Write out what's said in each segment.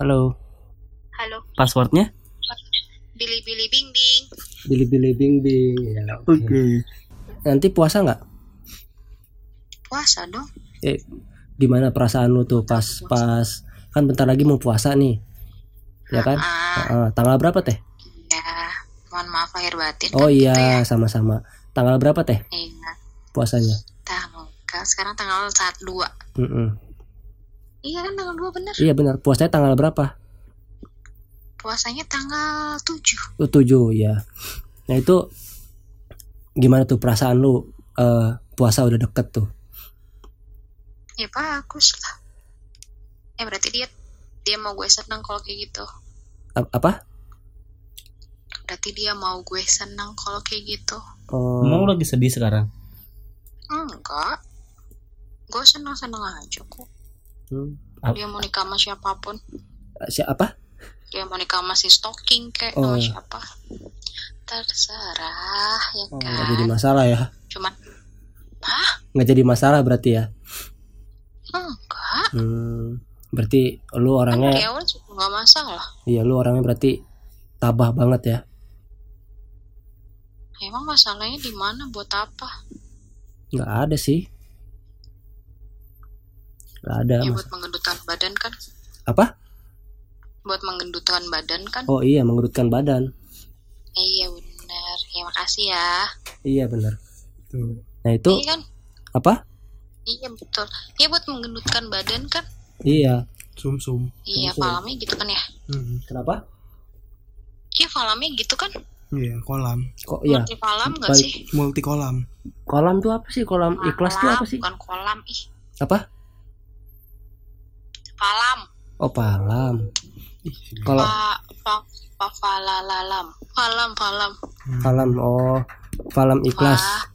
Halo, Halo, passwordnya? Billy-Billy Bing Bing. Bili-bili bing bing. Ya, oke. Nanti puasa nggak? Puasa dong. Eh, gimana perasaan lu tuh pas pas kan bentar lagi mau puasa nih, ya kan? Ah, Heeh, tanggal berapa teh? ya. Mohon maaf lahir batin. Oh kan gitu iya, ya. sama-sama. Tanggal berapa teh Iya. puasanya? Tanggal sekarang tanggal saat 2. Mm-mm. Iya kan tanggal 2 bener. Iya benar. Puasanya tanggal berapa? Puasanya tanggal 7. Oh, tujuh ya. Nah itu gimana tuh perasaan lu eh, puasa udah deket tuh? Ya bagus lah. Ya berarti dia dia mau gue senang kalau kayak gitu. A- apa? Berarti dia mau gue senang kalau kayak gitu. Oh, Emang lu lagi sedih sekarang? Enggak. Gue senang-senang aja kok. Hmm. Dia mau nikah sama siapa pun. siapa? Dia mau nikah sama si stalking kayak Oh. sama siapa. Terserah ya Oh, kan. nggak jadi masalah ya? Cuman Hah? Nggak jadi masalah berarti ya? Enggak. Hmm. Berarti lu Kan orangnya, dari awal juga nggak masalah. iya lu orangnya berarti tabah banget ya? Emang masalahnya di mana buat apa? Nggak ada sih. Nggak ada. Ya buat menggendutkan badan kan? Apa? Buat menggendutkan badan kan? Oh iya, mengerutkan badan. Iya benar. Ya makasih ya. Iya benar. Tuh. Nah itu Iya kan? apa? Iya betul. Iya buat menggendutkan badan kan? Iya. Sum sum. Iya falamnya gitu kan ya? Kenapa? Iya falamnya gitu kan? Iya kolam. Kok ya? Multi falam nggak sih? Multi kolam. Kolam tuh apa sih? Kolam ikhlas tuh apa sih? Bukan kolam ih. Apa? Falam. Oh palam. Kalau Pa, pa, pa, falalalam. Falam, falam. palam, oh palam ikhlas, Fa,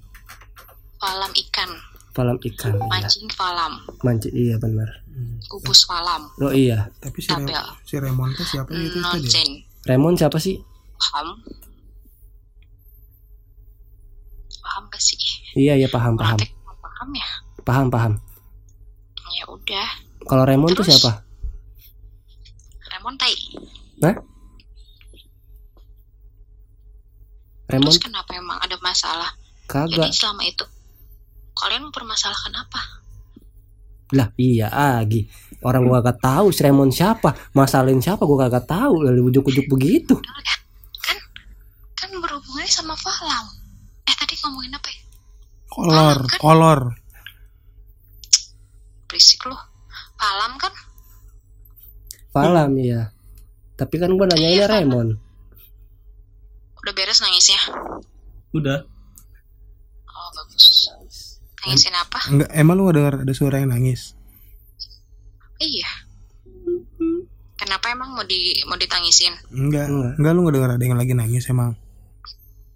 falam ikan. palam ikan. Iya. Mancing falam. Mancing iya benar. Kubus falam. Oh iya. Tapi si, Re- si Remon tuh siapa gitu itu dia? Noncen. Raymond siapa sih? Paham? Paham gak sih? Iya iya paham paham paham ya? paham paham. Ya udah. Kalau Raymond tuh Terus? siapa? Remon tai. Hah? Raymond Terus kenapa emang ada masalah? Jadi kagak. selama itu kalian mempermasalahkan apa? Lah iya Agi. Orang gua kagak tahu si Raymond siapa, masalahin siapa gua kagak tahu. Lalu ujuk-ujuk begitu. Kan? Kan kan berhubungannya sama Falam. Eh tadi ngomongin apa ya? Kolor, kan? kolor. Berisik lu. Falam kan? Palam iya. Tapi kan gua nanyainnya Iya. Raymond. Udah beres nangisnya? Udah. Oh bagus. Nangisin apa? Enggak, emang lu gak dengar ada suara yang nangis? Iya. Kenapa emang mau di mau ditangisin? Enggak, Enggak. enggak, lu gak dengar ada yang lagi nangis emang.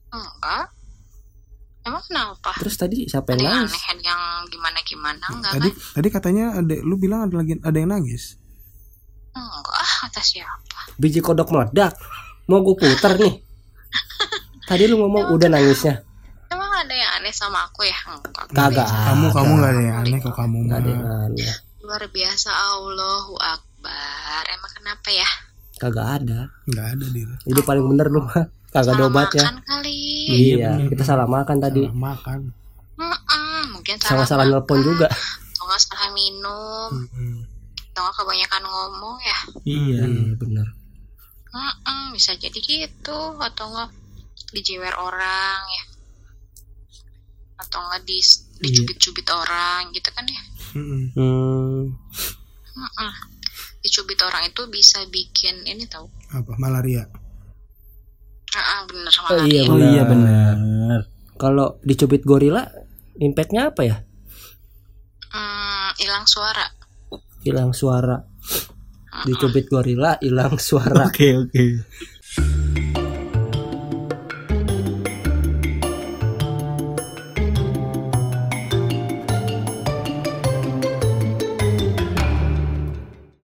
Enggak. Emang kenapa? Terus tadi siapa Ada yang yang nangis? aneh, ada yang gimana-gimana enggak Tadi kan? tadi katanya ada lu bilang ada lagi ada yang nangis. Enggak, ah, kata siapa? Biji kodok meledak. Mau gue puter nih. Tadi lu ngomong udah nangisnya. Emang ada yang aneh sama aku ya? Enggak. Kagak. Kamu ada. kamu gak ada yang aneh kok kamu Nggak mah. ada yang aneh. Luar biasa Allahu Akbar. Emang kenapa ya? Kagak ada. Enggak ada dia. Jadi paling bener lu mah. Kagak ada obatnya. makan kali. Iya, bener. kita salah makan tadi. Salah makan. Mm-mm, mungkin salah Sama salah nelpon juga. Atau salah minum. Mm-mm. Atau kebanyakan ngomong ya. Iya. Iya bener. Mm-mm, bisa jadi gitu. Atau nggak dijewer orang ya. Atau nggak di dicubit-cubit orang gitu kan ya. Mm-mm. Hmm, Mm-mm. Dicubit orang itu bisa bikin ini tahu. Apa? Malaria. Bener sama Oh, iya, Oh benar. iya benar. kalau dicubit gorila, impactnya apa ya? Hmm, hilang suara. Hilang suara. Dicubit gorila, hilang suara. Oke oke.